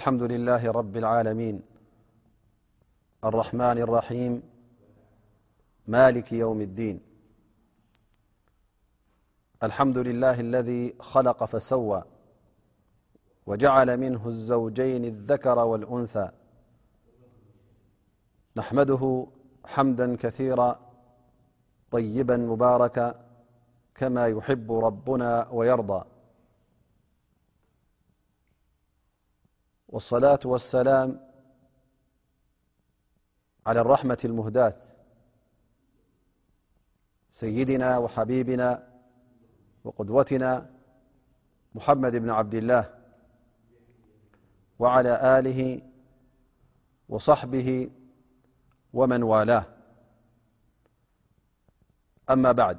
الحمد لله رب العالمين ارحمن الرحيممال يوم الدين الحمد لله الذي خلق فسوى وجعل منه الزوجين الذكر والأنثى نحمده حمدا كثيرا طيبا مباركا كما يحب ربنا ويرضى والصلاة والسلام على الرحمة المهداث سيدنا وحبيبنا وقدوتنا محمد بن عبد الله وعلى آله وصحبه ومن والاه عد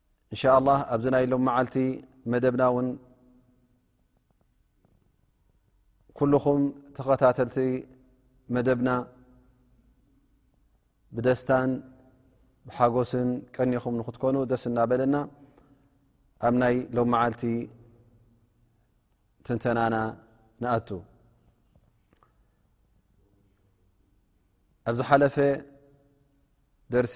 እንሻ ላ ኣብዚ ናይ ሎም መዓልቲ መደብና ውን ኩልኹም ተኸታተልቲ መደብና ብደስታን ብሓጎስን ቀኒኹም ንክትኮኑ ደስ እናበለና ኣብ ናይ ሎም መዓልቲ ትንተናና ንኣቱ ኣብ ዝሓለፈ ደርሲ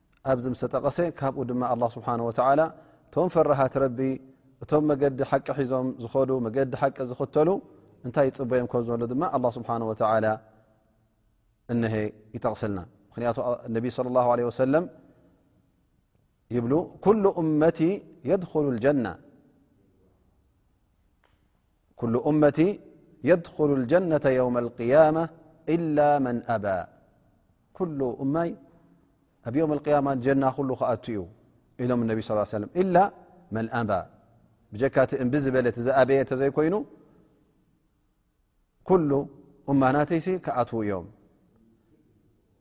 ኣብዚ ምስ ተጠቐሰ ካብኡ ድማ ኣላ ስብሓን ወተዓላ እቶም ፈራሃት ረቢ እቶም መገዲ ሓቂ ሒዞም ዝኸዱ መገዲ ሓቂ ዝኽተሉ እንታይ ይፅበዮም ከም ዘሎ ድማ ኣላ ስብሓን ወተዓላ እነሀ ይጠቕስልና ምክንያቱ ነቢ ስለ ላሁ ለ ወሰለም ይብሉ ኩሉ እመቲ የድኹሉ ልጀና ኩሉ እመቲ የድኩሉ ጀነተ የውም ልقያማ ኢላ መን ኣባ ኩሉ እማይ ኣብ ዮም ያማ ጀና ኩሉ ክኣቱ እዩ ኢሎም ነቢ ስ ሰለ ኢላ መን ኣባ ብጀካ እቲ እምቢ ዝበለ ዝኣበየ እተዘይኮይኑ ኩሉ እማናተይሲ ክኣትዉ እዮም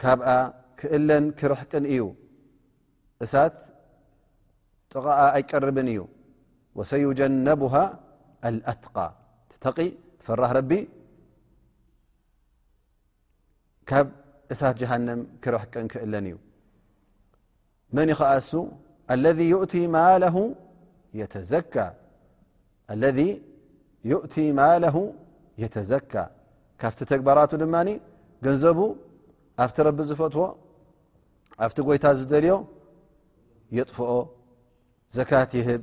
ካብኣ ክእለን ክርሕቅን እዩ እሳት ጥቓኣ ኣይቀርብን እዩ ወሰዩጀነቡሃ ኣልኣትቃ ትተቒ ትፈራህ ረቢ ካብ እሳት ጀሃንም ክርሕቅን ክእለን እዩ መን ዩ ኸኣ እሱ ለذ ዩእቲ ማለሁ የተዘካ ለذ ዩእቲ ማለሁ የተዘካ ካብቲ ተግባራቱ ድማ ገንዘቡ ኣብቲ ረቢ ዝፈትዎ ኣብቲ ጎይታ ዝደልዮ የጥፍኦ ዘካት ይህብ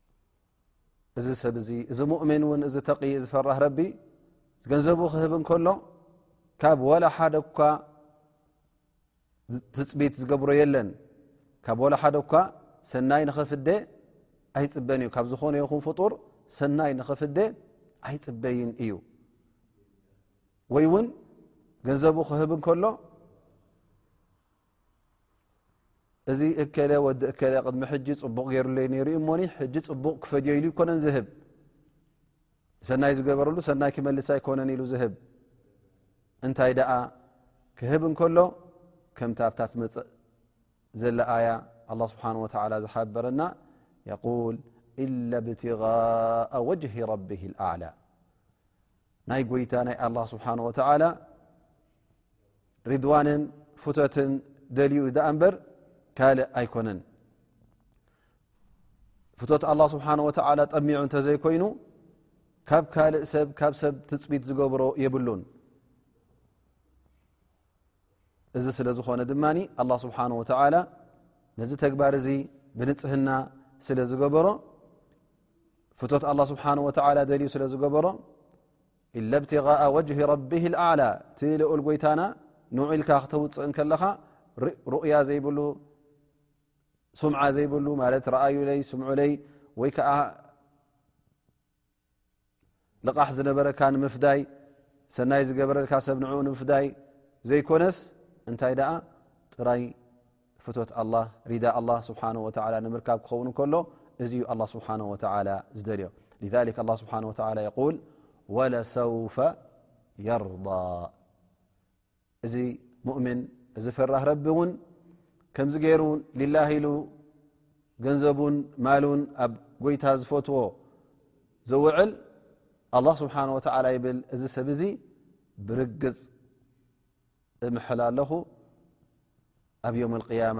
እዚ ሰብ እዚ እዚ ሙእምን እውን እዚ ተቂ እዚ ፈራህ ረቢ ገንዘቡ ክህብ እንከሎ ካብ ዋላ ሓደ እኳ ትፅቢት ዝገብሮ የለን ካብ ዋላ ሓደ እኳ ሰናይ ንኽፍደ ኣይፅበን እዩ ካብ ዝኾነ ይኹን ፍጡር ሰናይ ንኽፍደ ኣይፅበይን እዩ ወይ እውን ገንዘቡ ክህብ እንከሎ እዚ እከለ ወዲ እከለ ቅድሚ ሕጂ ፅቡቕ ገይሩለይ ነይሩ እዩ እሞኒ ሕጂ ፅቡቕ ክፈድዮ ኢሉ ይኮነን ዝህብ ሰናይ ዝገበረሉ ሰናይ ክመልስ ኣይኮነን ኢሉ ዝህብ እንታይ ደኣ ክህብ እንከሎ ከምቲ ኣብታ ትመፅእ ዘለ ኣያ ኣላ ስብሓን ወተላ ዝሓበረና የቁል ኢላ ብትغ ወጅሂ ረቢ ኣዕላ ናይ ጎይታ ናይ ኣላ ስብሓን ወተላ ሪድዋንን ፍተትን ደልዩ ዳኣ እንበር ካልእ ኣይኮነን ፍቶት ኣላ ስብሓን ወተላ ጠሚዑ እንተዘይኮይኑ ካብ ካልእ ሰብ ካብ ሰብ ትፅቢት ዝገብሮ የብሉን እዚ ስለ ዝኾነ ድማ ኣላ ስብሓን ወተላ ነዚ ተግባር እዚ ብንፅህና ስለ ዝገበሮ ፍቶት ኣላ ስብሓን ወተላ ደልዩ ስለ ዝገበሮ ኢለ ብትغء ወጅሂ ረቢ ኣላ እቲ ልኡል ጎይታና ንዑ ኢልካ ክተውፅእ እንከለኻ ሩእያ ዘይብሉ ስምዓ ዘይብሉ ማለት ረኣዩለይ ስምዑለይ ወይ ከዓ ልቓሕ ዝነበረካ ንምፍዳይ ሰናይ ዝገበረልካ ሰብ ንዕኡ ንምፍዳይ ዘይኮነስ እንታይ ደኣ ጥራይ ፍቶት ኣላ ሪዳ ኣላ ስብሓ ወ ንምርካብ ክኸውን ከሎ እዚ ዩ ኣላ ስብሓ ወ ዝደልዮ ኣ ስብሓ ወ የል ወለሰውፈ የርዳ እዚ ሙእምን እዚ ፈራህ ረቢ እውን ከምዚ ገይሩ ሊላሂ ኢሉ ገንዘቡን ማሉን ኣብ ጎይታ ዝፈትዎ ዘውዕል ኣላ ስብሓን ወተዓላ ይብል እዚ ሰብ እዚ ብርግፅ እምሐላ ኣለኹ ኣብ ዮም ልቅያማ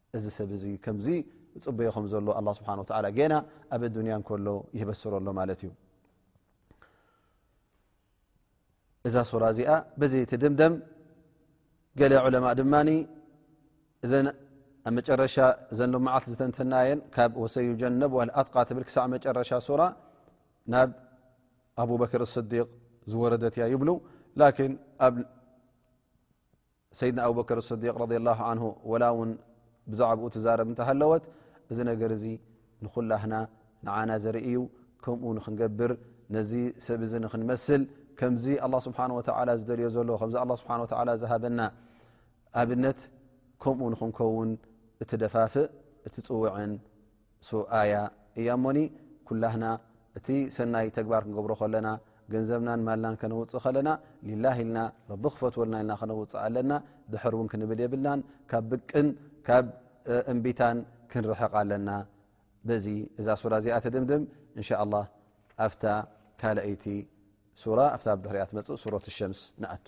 እዚ ሰብ እዚ ከምዚ ዝፅበዮ ከም ዘሎ ኣላ ስብሓን ወተዓላ ጌና ኣብ ኣዱንያ እንከሎ ይህበስሮ ኣሎ ማለት እዩ እዛ ሱራ እዚኣ በዚ ትድምደም ገለ ዑለማ ድማ እዘን ኣብ መጨረሻ እዘን ሎ መዓልቲ ዝተንትናየን ካብ ወሰዩጀነብ ኣትቃ ትብል ክሳዕ መጨረሻ ሱራ ናብ ኣቡበክር ስዲቅ ዝወረደት እያ ይብሉ ላኪን ኣብ ሰይድና ኣቡበከር ስዲቅ ረድያ ላሁ ዓንሁ ወላ እውን ብዛዕባኡ ትዛረብ እንተሃለወት እዚ ነገር እዚ ንኹላህና ንዓና ዘርኢ እዩ ከምኡ ንክንገብር ነዚ ሰብ እዚ ንክንመስል ከምዚ ኣላ ስብሓን ወተላ ዝደልዮ ዘሎ ከምዚ ኣላ ስብሓ ወተላ ዝሃበና ኣብነት ከምኡ ንክንከውን እትደፋፍእ እትፅውዕን ሱኣያ እያ እሞኒ ኩላህና እቲ ሰናይ ተግባር ክንገብሮ ከለና ገንዘብናን ማልናን ከነውፅእ ከለና ሊላ ኢልና ረቢ ክፈትወልና ኢልና ከነውፅእ ኣለና ድሕር እውን ክንብል የብልናን ካብ ብቅን ካብ እምቢታን ክንርሕቕ ኣለና በዚ እዛ ሱራ እዚኣ ትድምድም እንሻ ላ ኣፍታ ካልኣይቲ ሱራ ኣፍታ ብድሕሪኣ ትመፅእ ሱረት ሸምስ ንኣቱ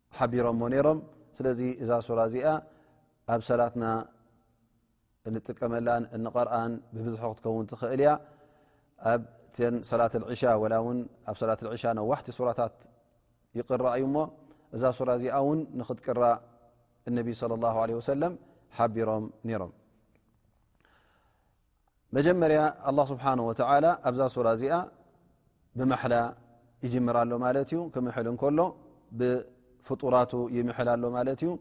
ሓቢሮሞ ነሮም ስለዚ እዛ ሱራ እዚኣ ኣብ ሰላትና እንጥቀመላን እንቐርኣን ብብዝሒ ክትከውን ትኽእል እያ ኣብ ሰላት ዕሻ ወላ ውን ኣብ ሰላት ዕሻ ነዋሕቲ ሱራታት ይቅራ እዩ እሞ እዛ ሱራ እዚኣ እውን ንክትቅራ እነቢይ ለ ላ ለ ወሰለም ሓቢሮም ነይሮም መጀመርያ ኣላ ስብሓን ወተላ ኣብዛ ሱራ እዚኣ ብማሓላ ይጅምር ኣሎ ማለት እዩ ክምሕል እንከሎ ብፍጡራቱ ይምሕል ኣሎ ማለት እዩ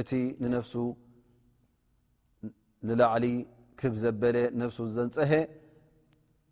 እቲ ንነፍሱ ንላዕሊ ክብ ዘበለ ነፍሱ ዘንፀሀ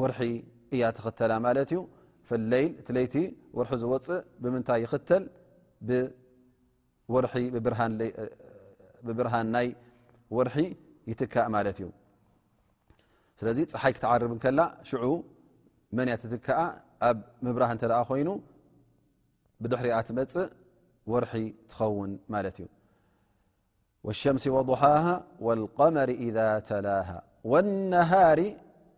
ወርሒ እያ ትኽተላ ማለት እዩ ፈለይል እቲ ለይቲ ወርሒ ዝወፅእ ብምንታይ ይኽተል ብወርሒ ብብርሃን ናይ ወርሒ ይትካእ ማለት እዩ ስለዚ ፀሓይ ክትዓርብ ከላ ሽዑ መን እያ ትትከኣ ኣብ ምብራህ እተ ኮይኑ ብድሕሪኣ ትመፅእ ወርሒ ትኸውን ማለት እዩ والشمس وضحاها والقمر إذا تلاها والنهار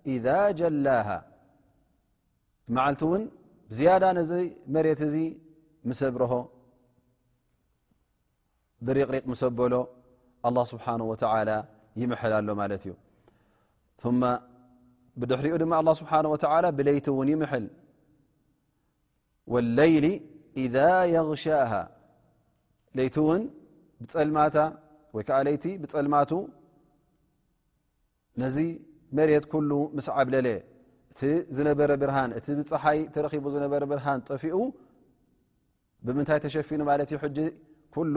إذا جلاها معلت ون زيادة ن مرت مسبره برقرق مبل الله سبحانه وتعالى يمحل له ثم بدحرኡ م الله سبحانه وتعالى بليت ون يمحل ወለይሊ ኢዛ የغሻሃ ለይቲ እውን ብፀልማታ ወይ ከዓ ለይቲ ብፀልማቱ ነዚ መሬት ኩሉ ምስ ዓብለለ እቲ ዝነበረ ብርሃን እቲ ብፀሓይ ተረኪቡ ዝነበረ ብርሃን ጠፊኡ ብምንታይ ተሸፊኑ ማለት እዩ ሕጂ ኩሉ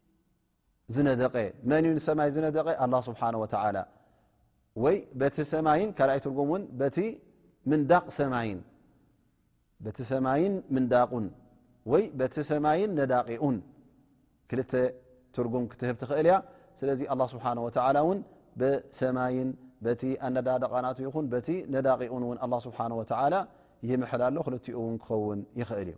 ዝነደቀ መን ዩ ንሰማይ ዝነደቀ ኣላ ስብሓን ወተላ ወይ በቲ ሰማይን ካልኣይ ትርጉም እውን በቲ ምንዳቕ ሰማይን በቲ ሰማይን ምንዳቁን ወይ በቲ ሰማይን ነዳቂኡን ክልተ ትርጉም ክትህብ ትኽእል እያ ስለዚ ኣላ ስብሓን ወተላ እውን ብሰማይን በቲ ኣነዳደቃናት ይኹን በቲ ነዳቂኡን እውን ኣላ ስብሓን ወተላ ይምሐል ኣሎ ክልቲኡ እውን ክኸውን ይኽእል እዩ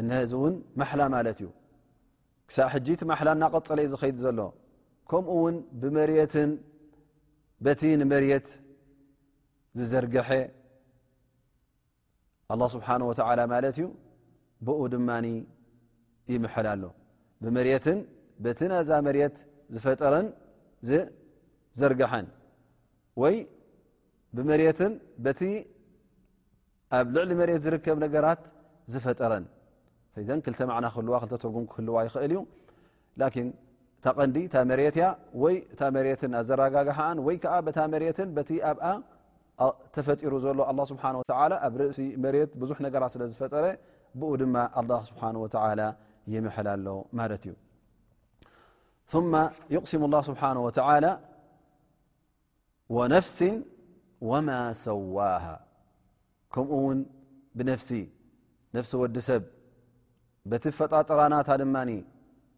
እነሀ እዚ እውን ማሕላ ማለት እዩ ክሳዕ ሕጂ እቲ ማሕላ እናቐፀለ ዩ ዝኸይድ ዘሎ ከምኡ እውን ብመርትን በቲ ንመርት ዝዘርግሐ ኣላ ስብሓን ወተላ ማለት እዩ ብኡ ድማ ይምሐል ኣሎ ብመርትን በቲ ናዛ መርት ዝፈጠረን ዝዘርግሐን ወይ ብመርትን በቲ ኣብ ልዕሊ መሬት ዝርከብ ነገራት ዝፈጠረን ዘን ክልተ ማዕና ክህልዋ ክልተ ትርጉም ክህልዋ ይኽእል እዩ ላኪን እታ ቐንዲ እታ መሬት እያ ወይ እታ መሬትን ኣዘረጋግሓኣን ወይ ከዓ በታ መሬትን በቲ ኣብኣ ተፈጢሩ ዘሎ ኣላ ስብሓን ወተላ ኣብ ርእሲ መሬት ብዙሕ ነገራት ስለ ዝፈጠረ ብኡ ድማ ኣላ ስብሓን ወተላ ይምሐል ኣሎ ማለት እዩ ማ ይቕስሙ ላ ስብሓን ወተላ ወነፍሲን ወማ ሰዋሃ ከምኡ ውን ብነፍሲ ነፍሲ ወዲ ሰብ በቲ ፈጣጥራናታ ድማ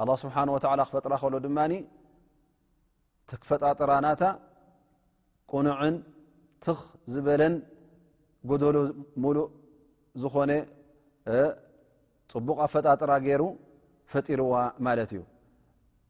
ኣላ ስብሓን ወተላ ክፈጥራ ከሎ ድማ ፈጣጥራናታ ቁኑዕን ትኽ ዝበለን ጎደሉ ሙሉእ ዝኾነ ፅቡቕ ኣፈጣጥራ ገይሩ ፈጢርዋ ማለት እዩ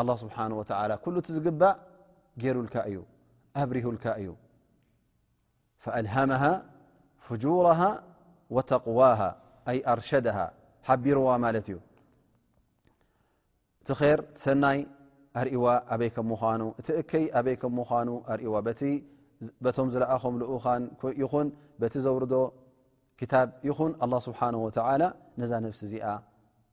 ኣላ ስብሓን ወተላ ኩሉ እቲ ዝግባእ ገይሩልካ እዩ ኣብሪሁልካ እዩ ፈኣልሃመሃ ፍጁራሃ ወተቅዋሃ ኣይ ኣርሸድሃ ሓቢርዋ ማለት እዩ እቲ ር ሰናይ ኣርእዋ ኣበይ ከም ምኳኑ እቲ እከይ ኣበይ ከም ምኳኑ ኣርእዋ በቶም ዝለኣኾም ልኡኻን ይኹን በቲ ዘውርዶ ክታብ ይኹን ኣላ ስብሓን ወተላ ነዛ ነፍሲ እዚኣ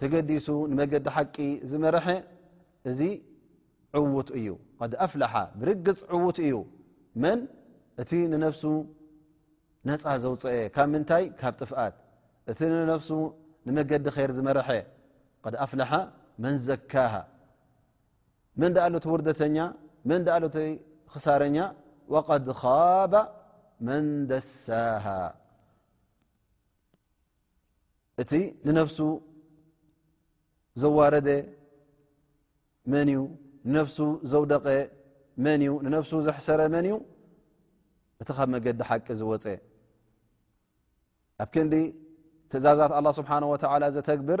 ተገዲሱ ንመገዲ ሓቂ ዝመርሐ እዚ ዕዉት እዩ ድ ኣፍላሓ ብርግፅ ዕዉት እዩ መን እቲ ንነፍሱ ነፃ ዘውፀአ ካብ ምንታይ ካብ ጥፍኣት እቲ ንነፍሱ ንመገዲ ኸር ዝመርሐ ድ ኣፍላሓ መን ዘካሃ መን ዳኣ ሎቲ ውርደተኛ መን ዳኣ ሎቲ ክሳረኛ ወቀድ ኻባ መን ደሳሃ እቲ ንነፍሱ ዘዋረደ መን እዩ ንነፍሱ ዘውደቐ መን እዩ ንነፍሱ ዘሕሰረ መን እዩ እቲ ካብ መገዲ ሓቂ ዝወፀ ኣብ ክንዲ ትእዛዛት ኣላ ስብሓን ወተላ ዘተግብር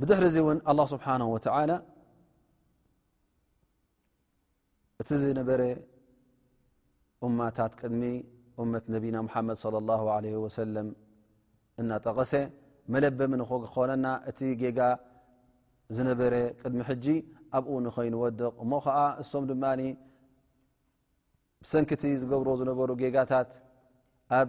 ብድሕሪ እዚ እውን ኣላ ስብሓን ወተላ እቲ ዝነበረ እማታት ቅድሚ እመት ነቢና ሙሓመድ ለ ላ ለ ወሰለም እናጠቐሰ መለበሚ ንኾነና እቲ ጌጋ ዝነበረ ቅድሚ ሕጂ ኣብኡ ንኸይንወድቕ እሞ ከዓ እሶም ድማ ብሰንኪቲ ዝገብርዎ ዝነበሩ ጌጋታት ኣብ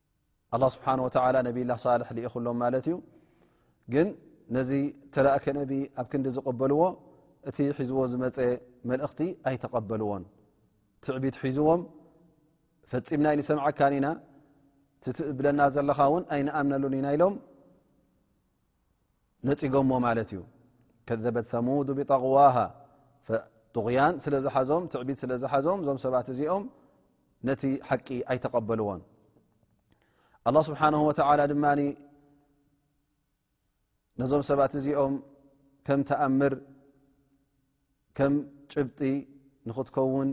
ኣላ ስብሓን ወተላ ነብላ ሳልሕ ልኢኹሎም ማለት እዩ ግን ነዚ ተላእከ ነቢ ኣብ ክንዲ ዝቕበልዎ እቲ ሒዝዎ ዝመፀ መልእኽቲ ኣይተቐበልዎን ትዕቢት ሒዝዎም ፈፂምና ይንሰምዓካን ኢና ትትእብለና ዘለኻ እውን ኣይንኣምነሉን ኢና ኢሎም ነፂጎሞ ማለት እዩ ከዘበት ሰሙድ ብጠغዋሃ ጥغያን ስለ ዝሓዞም ትዕቢት ስለ ዝሓዞም እዞም ሰባት እዚኦም ነቲ ሓቂ ኣይተቀበልዎን ኣላ ስብሓን ወተላ ድማ ነዞም ሰባት እዚኦም ከም ተኣምር ከም ጭብጢ ንኽትከውን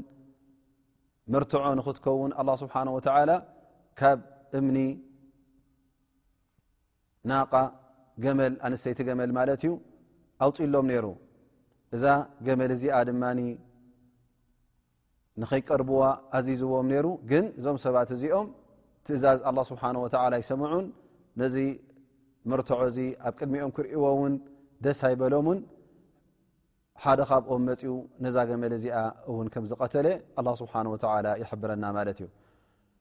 መርትዖ ንኽትከውን ኣላ ስብሓን ወተላ ካብ እምኒ ናቃ ገመል ኣንስተይቲ ገመል ማለት እዩ ኣውፅሎም ነይሩ እዛ ገመል እዚኣ ድማ ንኸይቀርብዋ ኣዚዝዎም ነይሩ ግን እዞም ሰባት እዚኦም ትእዛዝ ኣላ ስብሓን ወተላ ኣይሰምዑን ነዚ መርትዖ እዚ ኣብ ቅድሚኦም ክርእዎ እውን ደስ ኣይበሎምን ሓደ ካብኦም መፅኡ ነዛ ገመል እዚኣ እውን ከም ዝቀተለ ኣላ ስብሓን ወተላ ይሕብረና ማለት እዩ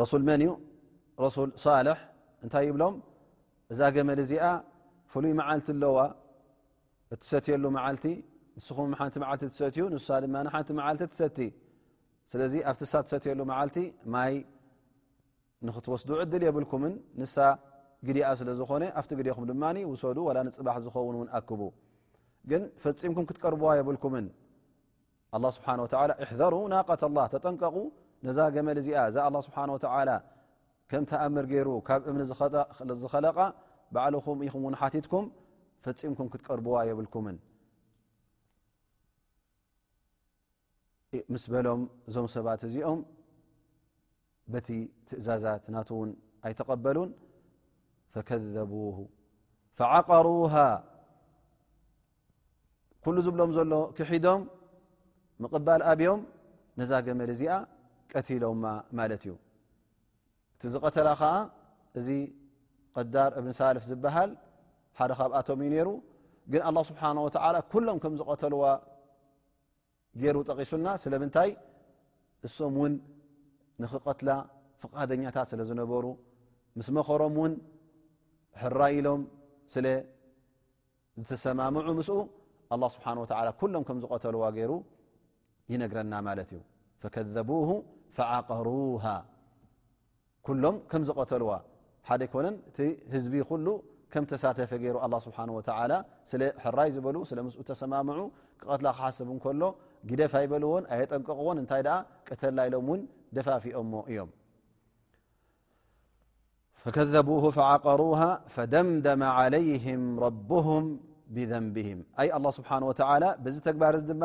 ረሱል መን እዩ ረሱል ሳልሕ እንታይ ይብሎም እዛ ገመል እዚኣ ፍሉይ መዓልቲ ኣለዋ እትሰትየሉ መዓልቲ ንስኹም ሓንቲ መዓልቲ ትሰትዩ ንሳ ድማ ሓንቲ መዓልቲ ትሰቲ ስለዚ ኣብቲ ሳ ትሰትየሉ መዓልቲ ማይ ንክትወስዱ ዕድል የብልኩምን ንሳ ግዲኣ ስለ ዝኾነ ኣብቲ ግዲኹም ድማ ውሰዱ ዋላ ንፅባሕ ዝኸውን ውን ኣክቡ ግን ፈፂምኩም ክትቀርብዋ የብልኩምን ኣላ ስብሓን ወተላ እሕዘሩ ናቀት ላ ተጠንቀቑ ነዛ ገመል እዚኣ እዛ ኣላ ስብሓን ወተላ ከም ተኣምር ገይሩ ካብ እምኒ ዝኸለቓ ባዕልኹም ኢኹም ውን ሓቲትኩም ፈፂምኩም ክትቀርብዋ የብልኩምን ምስ በሎም እዞም ሰባት እዚኦም በቲ ትእዛዛት ናቱ ውን ኣይተቐበሉን ፈከዘቡሁ ፈዓቀሩሃ ኩሉ ዝብሎም ዘሎ ክሒዶም ምቕባል ኣብዮም ነዛ ገመል እዚኣ ቀቲሎማ ማለት እዩ እቲ ዝቐተላ ከዓ እዚ ቀዳር እብን ሳልፍ ዝበሃል ሓደ ካብኣቶም እዩ ነይሩ ግን ኣላ ስብሓን ወተዓላ ኩሎም ከም ዝቐተልዋ ገይሩ ጠቂሱልና ስለምንታይ እሶም እውን ንክቀትላ ፍቃደኛታት ስለ ዝነበሩ ምስ መኸሮም እውን ሕራይ ኢሎም ስለ ዝተሰማምዑ ምስኡ ኣላ ስብሓን ወተላ ኩሎም ከም ዝቀተልዋ ገይሩ ይነግረና ማለት እዩ ፈከዘቡሁ ፈዓቀሩሃ ኩሎም ከም ዝቀተልዋ ሓደ ኣይኮነን እቲ ህዝቢ ኩሉ ከም ተሳተፈ ገይሩ ኣላ ስብሓን ወተላ ስለ ሕራይ ዝበሉ ስለ ምስኡ ተሰማምዑ ክቐትላ ክሓስብ እንከሎ ግደፍ ኣይበልዎን ኣየጠንቀቕዎን እንታይ ደኣ ቅተላ ኢሎም እውን ደፋፊኦሞ እዮም ፈከዘቡሁ ፈዓቀሩሃ ፈደምደመ ዓለይህም ረብሁም ብዘንብህም ኣይ ኣላ ስብሓን ወተላ በዚ ተግባር እዚ ድማ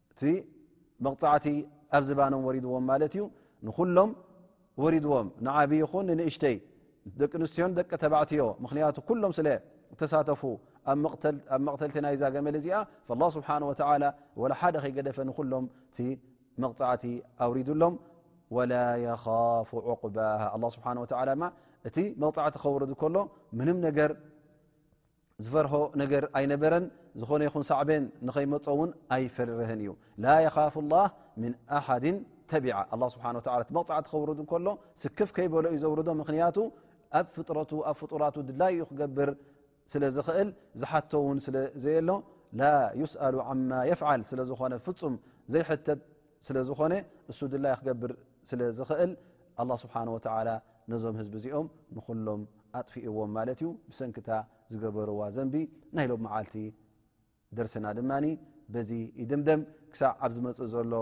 እቲ መቕፃዕቲ ኣብ ዝባኖም ወሪድዎም ማለት እዩ ንኩሎም ወሪድዎም ንዓብ ይኹን ንንእሽተይ ደቂ ኣንስትዮን ደቂ ተባዕትዮ ምክንያቱ ኩሎም ስለ ተሳተፉ ኣብ መቕተልቲ ናይ ዛ ገመል እዚኣ ላ ስብሓን ወተላ ወላ ሓደ ከይገደፈ ንኩሎም እቲ መቕፃዕቲ ኣውሪዱሎም ወላ የኻፉ ዕቁባ ስብሓ ወላ ድማ እቲ መቕፃዕቲ ከውርድ ከሎ ምንም ነገር ዝፈርሆ ነገር ኣይነበረን ዝኾነ ይኹን ሳዕቤን ንኸይመፆ ውን ኣይፈርህን እዩ ላ የኻፍ ላህ ምን ኣሓድ ተቢዓ ኣ ስብሓ መቕፃዕቲ ከውርድ ከሎ ስክፍ ከይበሎ እዩ ዘውርዶ ምክንያቱ ኣብ ፍጥረቱ ኣብ ፍጡራቱ ድላዩ ዩ ክገብር ስለ ዝኽእል ዝሓቶ ውን ስለ ዘየሎ ላ ይስኣሉ ዓማ የፍዓል ስለ ዝኾነ ፍፁም ዘይሕተት ስለ ዝኾነ እሱ ድላያ ክገብር ስለ ዝኽእል ኣላ ስብሓን ወተዓላ ነዞም ህዝቢ እዚኦም ንኹሎም ኣጥፊእዎም ማለት እዩ ብሰንኪታ ዝገበርዋ ዘንቢ ናይ ሎም መዓልቲ ደርስና ድማ በዚ ይድምደም ክሳዕ ኣብ ዝመፅእ ዘሎ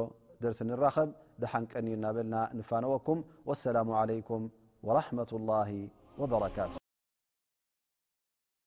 ደርሲ ንራኸብ ደሓን ቀኒ እናበልና ንፋነወኩም ወሰላሙ ዓለይኩም ወራሕመት ላሂ ወበረካቱ